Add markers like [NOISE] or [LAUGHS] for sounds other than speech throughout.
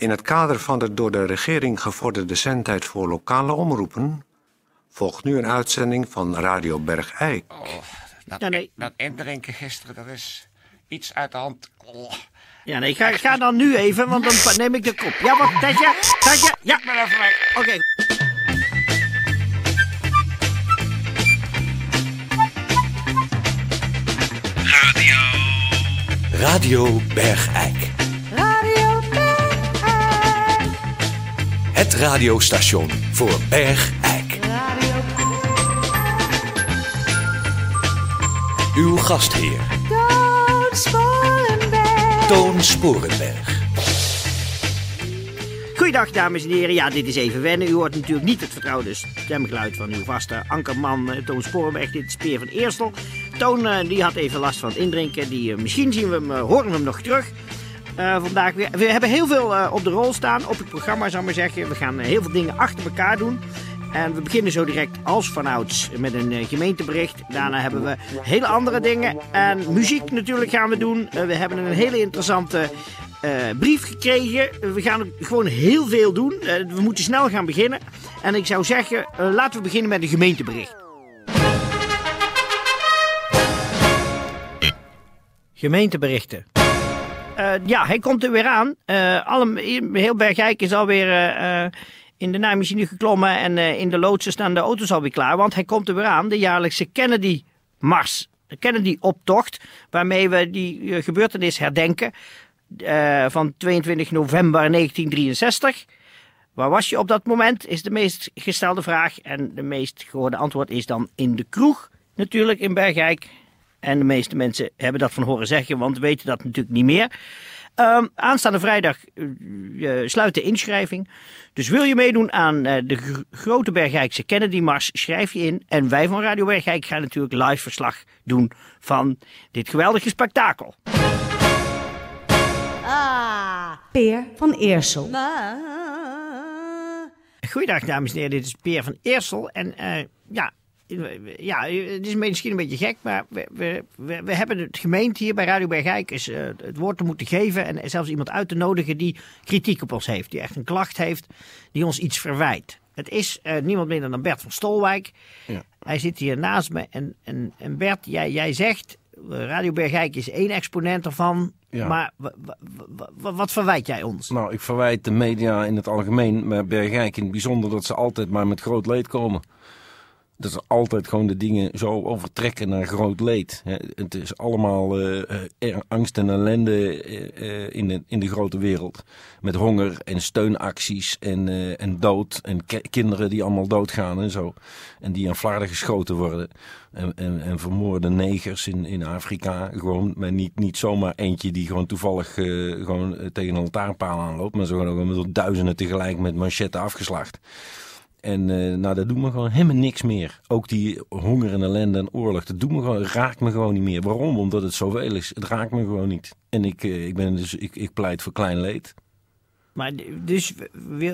In het kader van de door de regering gevorderde zendtijd voor lokale omroepen volgt nu een uitzending van Radio Bergijk. Oh, dat, Ja, nee. dat indrinken gisteren, dat is iets uit de hand. Oh, Ja, nee, ga, ga dan nu even, want dan neem ik de kop. Ja, wat, Tetje? Tetje? Ja, ik ben even weg. oké. Radio Bergijk. Het radiostation voor Bergijk. Radio Uw gastheer, Toon Sporenberg. Toon Sporenberg. Goeiedag, dames en heren. Ja, dit is even wennen. U hoort natuurlijk niet het vertrouwde stemgeluid van uw vaste ankerman eh, Toon Sporenberg. Dit is Peer van Eerstel. Toon eh, die had even last van het indrinken. Die, eh, misschien zien we hem, horen we hem nog terug. Eh, vandaag weer. We hebben heel veel eh, op de rol staan, op het programma zou ik maar zeggen. We gaan eh, heel veel dingen achter elkaar doen. En we beginnen zo direct als vanouds met een gemeentebericht. Daarna hebben we hele andere dingen. En muziek natuurlijk gaan we doen. We hebben een hele interessante brief gekregen. We gaan gewoon heel veel doen. We moeten snel gaan beginnen. En ik zou zeggen, laten we beginnen met een gemeentebericht. Gemeenteberichten. Eh, ja, hij komt er weer aan. Eh, alle, heel Bergijk is alweer eh, in de naaimachine geklommen en in de loodsen staan de auto's alweer klaar. Want hij komt er weer aan, de jaarlijkse Kennedy-mars. De Kennedy-optocht, waarmee we die gebeurtenis herdenken van 22 november 1963. Waar was je op dat moment, is de meest gestelde vraag. En de meest gehoorde antwoord is dan in de kroeg, natuurlijk in Bergijk. En de meeste mensen hebben dat van horen zeggen, want weten dat natuurlijk niet meer. Ehm, aanstaande vrijdag eh, eh, sluit de inschrijving. Dus wil je meedoen aan eh, de gr- grote Bergijkse Kennedy Mars, schrijf je in. En wij van Radio Bergijk gaan natuurlijk live verslag doen van dit geweldige spektakel. Ah. Peer van Eersel. Ma. Goeiedag dames en heren, dit is Peer van Eersel. En eh, ja, ja, het is misschien een beetje gek, maar we, we, we, we hebben het gemeente hier bij Radio Bergijk is, eh, het woord te moeten geven en zelfs iemand uit te nodigen die kritiek op ons heeft, die echt een klacht heeft, die ons iets verwijt. Het is eh, niemand minder dan Bert van Stolwijk. Hij zit hier naast me en, en, en Bert, jij, jij zegt, Radio Bergijk is één exponent ervan, Ja. maar wa- wa- wa- wa- wat verwijt jij ons? Nou, ik verwijt de media in het algemeen, maar Bergijk in het bijzonder, dat ze altijd maar met groot leed komen. Dat ze altijd gewoon de dingen zo overtrekken naar groot leed. Het is allemaal eh, eh, angst en ellende eh, in, de, in de grote wereld. Met honger en steunacties en, en dood. En ki- kinderen die allemaal doodgaan en zo. En die aan flarden geschoten worden. En, en, en vermoorde negers in, in Afrika. Gewoon, maar niet, niet zomaar eentje die gewoon toevallig gewoon tegen een lantaarnpaal aanloopt. Maar zo gewoon met duizenden tegelijk met manchetten afgeslacht. En eh, nou, dat doet me gewoon helemaal niks meer. Ook die honger en ellende en oorlog, dat doet me gewoon, raakt me gewoon niet meer. Waarom? Omdat het zoveel is. Het raakt me gewoon niet. En ik, eh, ik, ben dus, ik, ik pleit voor klein leed. Maar dus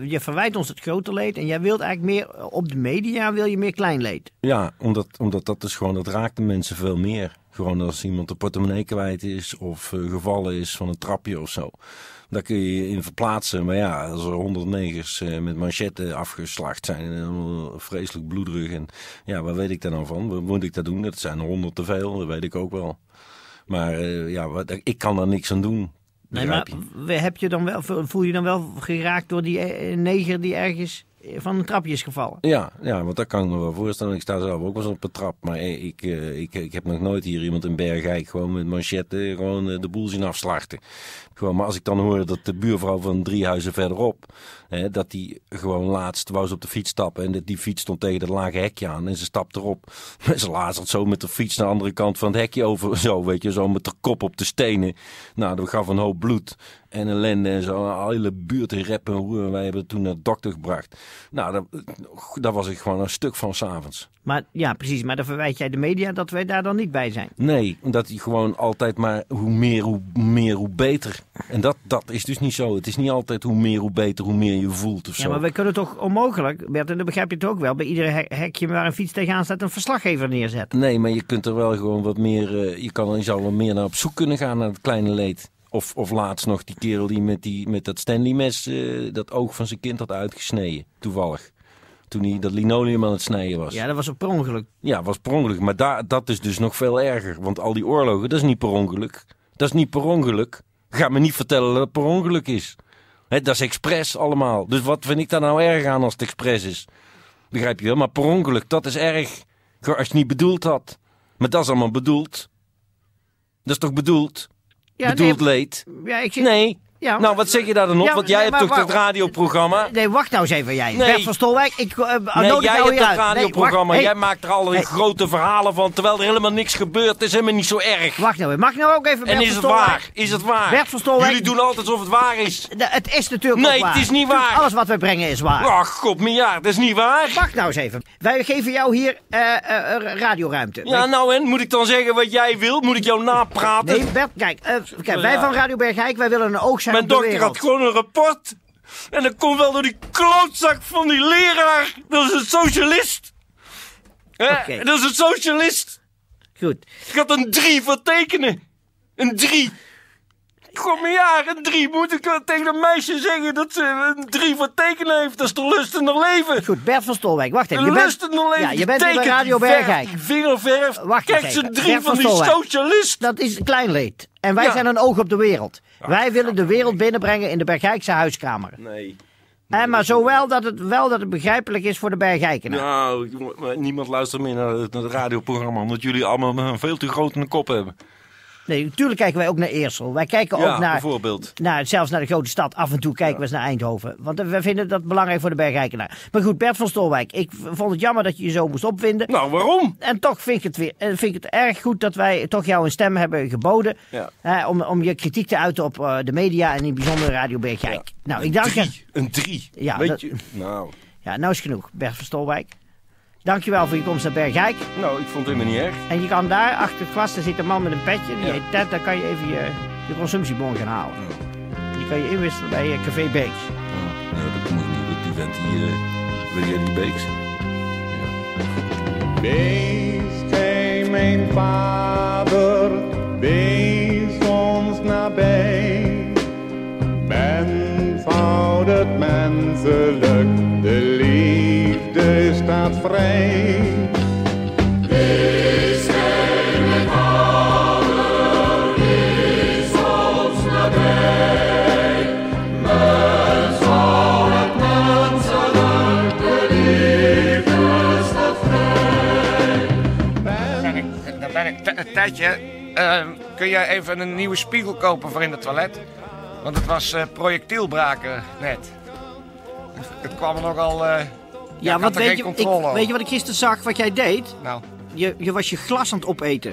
je verwijt ons het grote leed en jij wilt eigenlijk meer op de media wil je meer klein leed. Ja, omdat, omdat dat is gewoon, dat raakt de mensen veel meer. Gewoon als iemand de portemonnee kwijt is of eh, gevallen is van een trapje of zo. Daar kun je je in verplaatsen. Maar ja, als er honderd negers eh, met manchetten afgeslacht zijn. Vreselijk bloederig. En ja, waar weet ik daar nou van? Wat moet ik dat doen? Dat zijn er honderd te veel, dat weet ik ook wel. Maar eh, ja, wat, ik kan daar niks aan doen. Nee, maar heb je dan wel, voel je dan wel geraakt door die neger die ergens van een trapje is gevallen? Ja, ja, want dat kan ik me wel voorstellen. Ik sta zelf ook wel eens op een trap. Maar eh, ik, eh, ik, ik heb nog nooit hier iemand in Bergijk gewoon met manchetten gewoon eh, de boel zien afslachten. Gewoon, maar als ik dan hoor dat de buurvrouw van drie huizen verderop, hè, dat die gewoon laatst wou ze op de fiets stappen en die fiets stond tegen dat lage hekje aan en ze stapt erop. [LAUGHS] Maar ze lazert zo met de fiets naar de andere kant van het hekje over, zo weet je, zo met de kop op de stenen. Nou, dat gaf een hoop bloed en ellende en zo. Een hele buurt in rep en roer. Wij hebben het toen naar de dokter gebracht. Nou, daar, daar was ik gewoon een stuk van s'avonds. Maar ja, precies. Maar dan verwijt jij de media dat wij daar dan niet bij zijn. Nee, omdat hij gewoon altijd maar hoe meer, hoe meer, hoe beter. En dat, dat is dus niet zo. Het is niet altijd hoe meer, hoe beter, hoe meer je voelt of zo. Ja, maar we kunnen toch onmogelijk, Bert, en dan begrijp je het ook wel, bij ieder hek- hekje waar een fiets tegenaan staat een verslaggever neerzetten. Nee, maar je kunt er wel gewoon wat meer... eh, je, kan, je zou wel meer naar op zoek kunnen gaan naar het kleine leed. Of, of laatst nog die kerel die met, die, met dat Stanley-mes eh, dat oog van zijn kind had uitgesneden. Toevallig. Toen hij dat linoleum aan het snijden was. Ja, dat was op per ongeluk. Ja, was per ongeluk. Maar daar, dat is dus nog veel erger. Want al die oorlogen, dat is niet per ongeluk. Dat is niet per ongeluk. Ga me niet vertellen dat het per ongeluk is. Dat is expres allemaal. Dus wat vind ik daar nou erg aan als het expres is? Begrijp je wel? Maar per ongeluk, dat is erg. Als je het niet bedoeld had. Maar dat is allemaal bedoeld. Dat is toch bedoeld? Ja, bedoeld nee, leed? ja, ik Nee. Ja, nou, wat zeg je daar dan op? Ja, Want jij nee, hebt toch dat radioprogramma? Nee, wacht nou eens even jij. Nee. Bert van Stolwijk, ik uh, Nee, nodig jij hebt dat radioprogramma. Nee, Jij maakt er al een Hey. grote verhalen van, terwijl er helemaal niks gebeurt. Het is helemaal niet zo erg. Wacht nou, mag ik nou ook even En Bert is van het waar? Is het waar? Bert van Stolwijk- Jullie doen altijd alsof het waar is. De- Het is natuurlijk Nee, waar. het is niet waar. Alles wat wij brengen is waar. Ach, god, miljard, dat is niet waar. Wacht nou eens even. Wij geven jou hier eh, eh, radioruimte. Ja, nou en? Moet ik dan zeggen wat jij wil? Moet ik jou napraten? Nee, Bert, kijk, kijk wij Ja. van Radio Bergijk, wij willen een oog zijn Mijn dokter had gewoon een rapport. En dat komt wel door die klootzak van die leraar. Dat is een socialist. Oké. Dat is een socialist. Goed. Ik had een drie voor tekenen. Een drie. Jaar, een drie. Moet ik tegen een meisje zeggen dat ze een drie voor tekenen heeft? Dat is toch lust in haar leven? Goed, Bert van Stolwijk, wacht even. Je bent, lust in haar leven. ja, je bent bij tekent, Radio Bergijk. vingerverf. Wacht Kijk, eens ze even. drie Bert van van die Stolwijk. socialist. Dat is een klein leed. En wij Ja. zijn een oog op de wereld. wij willen de wereld binnenbrengen in de Bergijkse huiskamer. Nee. En maar zowel dat het, wel dat het begrijpelijk is voor de Bergijkenaar. Nou, niemand luistert meer naar het, naar het radioprogramma. Omdat jullie allemaal een veel te grote kop hebben. Nee, natuurlijk kijken wij ook naar Eersel. Wij kijken Ja, ook naar, bijvoorbeeld. naar, zelfs naar de grote stad. Af en toe kijken we eens naar Eindhoven. Want eh, we vinden dat belangrijk voor de Bergijkenaar. Maar goed, Bert van Stolwijk. Ik vond het jammer dat je je zo moest opwinden. Nou, waarom? En toch vind ik, het weer, eh, vind ik het erg goed dat wij toch jou een stem hebben geboden. Ja. hè, om, om je kritiek te uiten op eh, de media en in het bijzonder Radio Bergijk. Nou, ik dank je. Een drie. Ja, Weet dat- je? Nou, Ja, nou is genoeg, Bert van Stolwijk. Dankjewel voor je komst naar Bergijk. nou, ik vond het helemaal niet erg. En je kan daar achter het glas, daar zit een man met een petje. Die Ja. heet Ted, daar kan je even je, je consumptiebon gaan halen. Die kan je inwisselen bij eh, Café Beeks. Oh, nou, dat moet niet. Dat die vent die... eh wil jij die beeks? Wees gij mijn vader, vrij. Ben ik, dan ben ik T- Tijdje, eh, kun je even een nieuwe spiegel kopen voor in het toilet? Want het was eh, projectielbraken net. Het kwam nogal... eh Ja, want weet je, ik, weet je wat ik gisteren zag, wat jij deed? Nou, Je, je was je glas aan het opeten.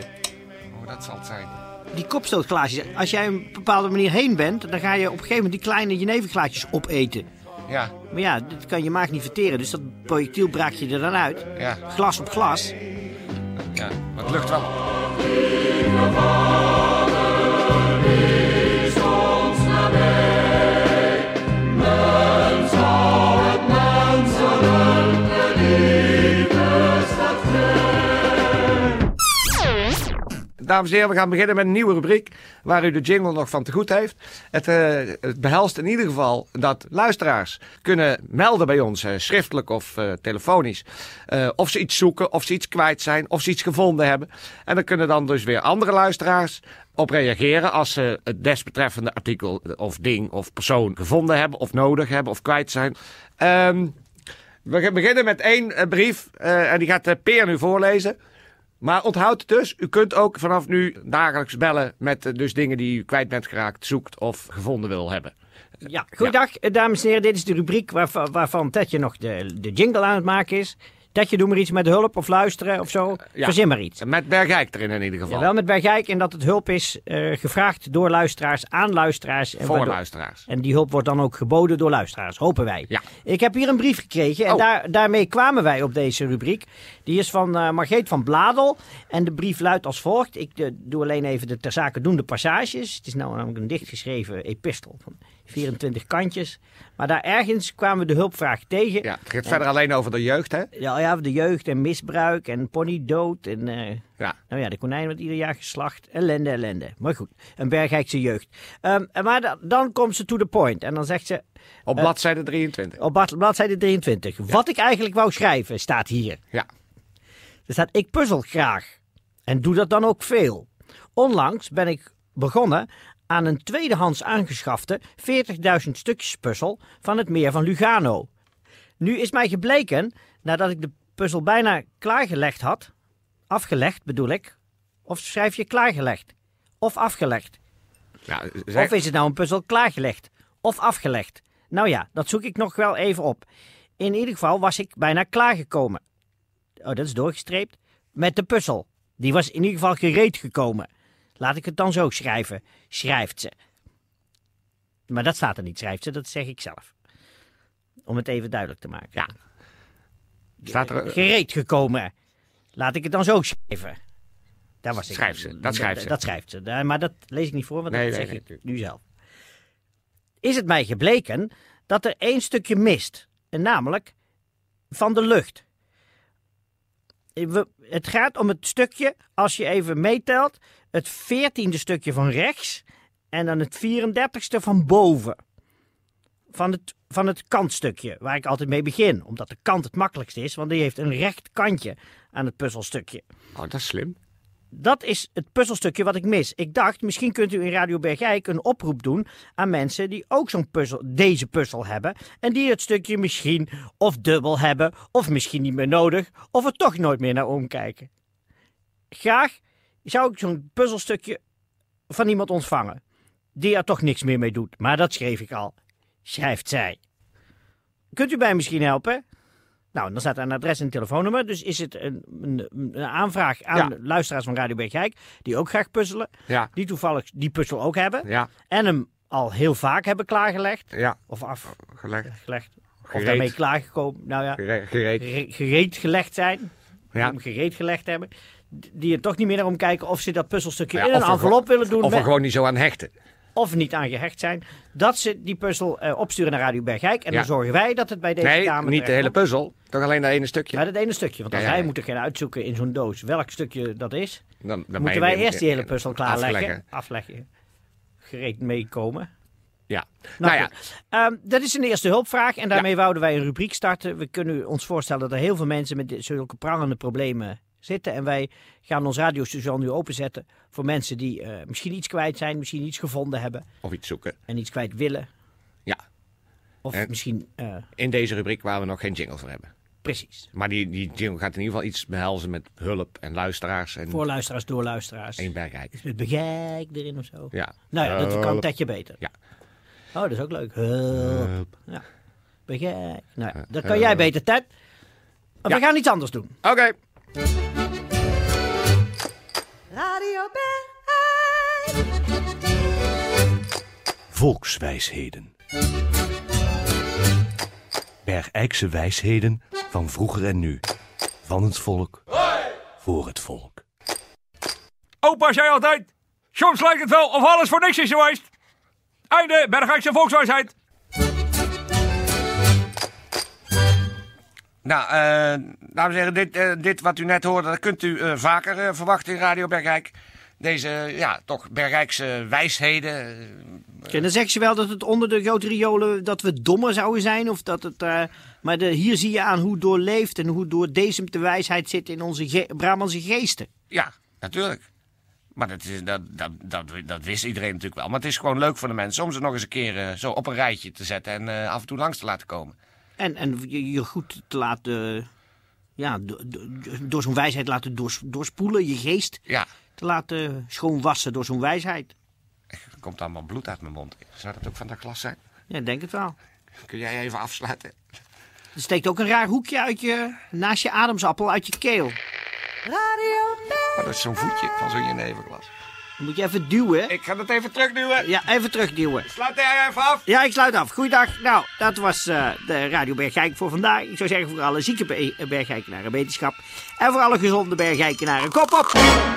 oh, dat zal het zijn. Die kopstootglaasjes. Als jij een bepaalde manier heen bent, dan ga je op een gegeven moment die kleine jeneverglaasjes opeten. Ja, Maar ja, dat kan je maag niet verteren, dus dat projectiel braak je er dan uit. ja, Glas op glas. ja. Maar het lucht wel. Dames en heren, we gaan beginnen met een nieuwe rubriek waar u de jingle nog van te goed heeft. Het, eh, het behelst in ieder geval dat luisteraars kunnen melden bij ons, eh, schriftelijk of eh, telefonisch, of ze iets zoeken, of ze iets kwijt zijn, of ze iets gevonden hebben. En dan kunnen dan dus weer andere luisteraars op reageren als ze het desbetreffende artikel of ding of persoon gevonden hebben, of nodig hebben, of kwijt zijn. Ehm, we beginnen met één brief en die gaat Peer nu voorlezen. Maar onthoud dus, u kunt ook vanaf nu dagelijks bellen met eh, dus dingen die u kwijt bent geraakt, zoekt of gevonden wil hebben. Ja, goeiedag, eh, dames en heren. Dit is de rubriek waarvan, waarvan Tetje nog de, de jingle aan het maken is. Tetje, doe maar iets met hulp of luisteren of zo. Ja. Verzin maar iets. Met Bergijk erin in ieder geval. Ja, wel met Bergijk en dat het hulp is eh, gevraagd door luisteraars aan luisteraars. En voor waardoor- luisteraars. En die hulp wordt dan ook geboden door luisteraars, hopen wij. Ja. Ik heb hier een brief gekregen en Oh. daar, daarmee kwamen wij op deze rubriek. Die is van eh Margreet van Bladel en de brief luidt als volgt. Ik eh, doe alleen even de ter zake doende passages. Het is nou namelijk een dichtgeschreven epistel van 24 kantjes. Maar daar ergens kwamen we de hulpvraag tegen. Ja, het gaat verder alleen over de jeugd, hè? Ja, ja, de jeugd en misbruik en ponydood en... eh, Ja. nou ja, de konijn wordt ieder jaar geslacht. Ellende, ellende. Maar goed, een Bergijkse jeugd. Ehm, maar da- dan komt ze to the point. En dan zegt ze Op bladzijde 23. op blad- bladzijde 23. Wat ik eigenlijk wou schrijven, staat hier. Ja. Er staat, ik puzzel graag. En doe dat dan ook veel. Onlangs ben ik begonnen aan een tweedehands aangeschafte 40.000 stukjes puzzel van het meer van Lugano. Nu is mij gebleken, nadat ik de puzzel bijna klaargelegd had, afgelegd bedoel ik, of schrijf je klaargelegd? Of afgelegd? ja zeg- Of is het nou een puzzel klaargelegd? Of afgelegd? Nou ja, dat zoek ik nog wel even op. In ieder geval was ik bijna klaargekomen. Oh, dat is doorgestreept. Met de puzzel. Die was in ieder geval gereed gekomen. Laat ik het dan zo schrijven. Schrijft ze. Maar dat staat er niet, schrijft ze. Dat zeg ik zelf. Om het even duidelijk te maken. Ja. Staat er... Gereed gekomen. Laat ik het dan zo schrijven. Daar was ik. Ze, dat schrijft ze. Dat schrijft ze. Maar dat lees ik niet voor, want Nee, dat nee, zeg nee. ik nu zelf. Is het mij gebleken dat er één stukje mist. En namelijk van de lucht. We- het gaat om het stukje, als je even meetelt, het veertiende stukje van rechts en dan het 34ste van boven. Van het, van het kantstukje, waar ik altijd mee begin. Omdat de kant het makkelijkst is, want die heeft een recht kantje aan het puzzelstukje. Oh, dat is slim. Dat is het puzzelstukje wat ik mis. Ik dacht, misschien kunt u in Radio Bergijk een oproep doen aan mensen die ook zo'n puzzel, deze puzzel hebben. En die het stukje misschien of dubbel hebben, of misschien niet meer nodig, of er toch nooit meer naar omkijken. Graag zou ik zo'n puzzelstukje van iemand ontvangen. Die er toch niks meer mee doet. Maar dat schreef ik al. Schrijft zij. Kunt u mij misschien helpen? Nou, dan staat er een adres en een telefoonnummer. Dus is het een, een, een aanvraag aan Ja. luisteraars van Radio Bergijk... die ook graag puzzelen. Ja. Die toevallig die puzzel ook hebben. Ja. En hem al heel vaak hebben klaargelegd. Ja. Of afgelegd. Gelegd. Of daarmee klaargekomen. Nou ja, Gere- Gereed. gere- gereed gelegd zijn. Ja. Hem gereed gelegd hebben. Die er toch niet meer naar omkijken of ze dat puzzelstukje in een envelop willen doen. Of er met- gewoon niet zo aan hechten. Of niet aan gehecht zijn. Dat ze die puzzel eh, opsturen naar Radio Bergijk. En Ja. dan zorgen wij dat het bij deze Nee, kamer niet de hele puzzel. Toch alleen dat ene stukje. Ja, dat ene stukje. Want als Ja, ja, wij moeten gaan uitzoeken in zo'n doos welk stukje dat is, Dan, moeten wij eerst die hele puzzel klaarleggen. afleggen. Afleggen. Gereed meekomen. Ja. Nou, Nou, ja. Ehm, dat is een eerste hulpvraag. En daarmee wouden wij een rubriek starten. We kunnen ons voorstellen dat er heel veel mensen met zulke prangende problemen zitten. En wij gaan ons radiostation nu openzetten voor mensen die eh, misschien iets kwijt zijn, misschien iets gevonden hebben of iets zoeken. en iets kwijt willen. Ja. Of En- misschien, eh, In deze rubriek waar we nog geen jingle voor hebben. precies. Maar die, die jingle gaat in ieder geval iets behelzen met hulp en luisteraars en Voor luisteraars, door luisteraars. Met erin of zo. Ja. Nou ja, dat kan een tetje beter. Ja. Oh, dat is ook leuk. Hulp. Ja. Begijk. Nou, ja, dat kan jij beter, Ted. Maar we gaan iets anders doen. Oké. Radio Bergijk. Volkswijsheden. Bergijkse wijsheden van vroeger en nu. Van het volk. Voor het volk. Opa zei altijd, soms lijkt het wel of alles voor niks is geweest. Einde Bergijkse volkswijsheid. Nou, eh dames en heren, dit, eh, dit wat u net hoorde, dat kunt u eh, vaker eh, verwachten in Radio Bergrijk. Deze, ja, toch Bergrijkse wijsheden. eh, En dan zeg je wel dat het onder de grote riolen dat we dommer zouden zijn. Of dat het, eh, maar de, hier zie je aan hoe doorleefd en hoe doordezemt de wijsheid zit in onze ge Brabantse geesten. Ja, natuurlijk. Maar dat, is, dat, dat, dat, dat wist iedereen natuurlijk wel. Maar het is gewoon leuk voor de mensen om ze nog eens een keer eh, zo op een rijtje te zetten en eh, af en toe langs te laten komen. En, en je, je goed te laten, ja, do- do- door zo'n wijsheid laten doors- doorspoelen, je geest Ja, te laten schoonwassen door zo'n wijsheid. er komt allemaal bloed uit mijn mond. Zou dat ook van dat glas zijn? Ja, ik denk het wel. Kun jij even afsluiten? Er steekt ook een raar hoekje uit je, naast je ademsappel uit je keel. Radio Bergijk. Oh, dat is zo'n voetje van zo'n jeneverglas. Moet je even duwen. Ik ga dat even terugduwen. Ja, even terugduwen. Sluit jij even af. Ja, ik sluit af. Goeiedag. Nou, dat was eh, de Radio Bergijk voor vandaag. Ik zou zeggen voor alle zieke Be- Bergijkenaren wetenschap. En voor alle gezonde Bergijkenaren, kop op!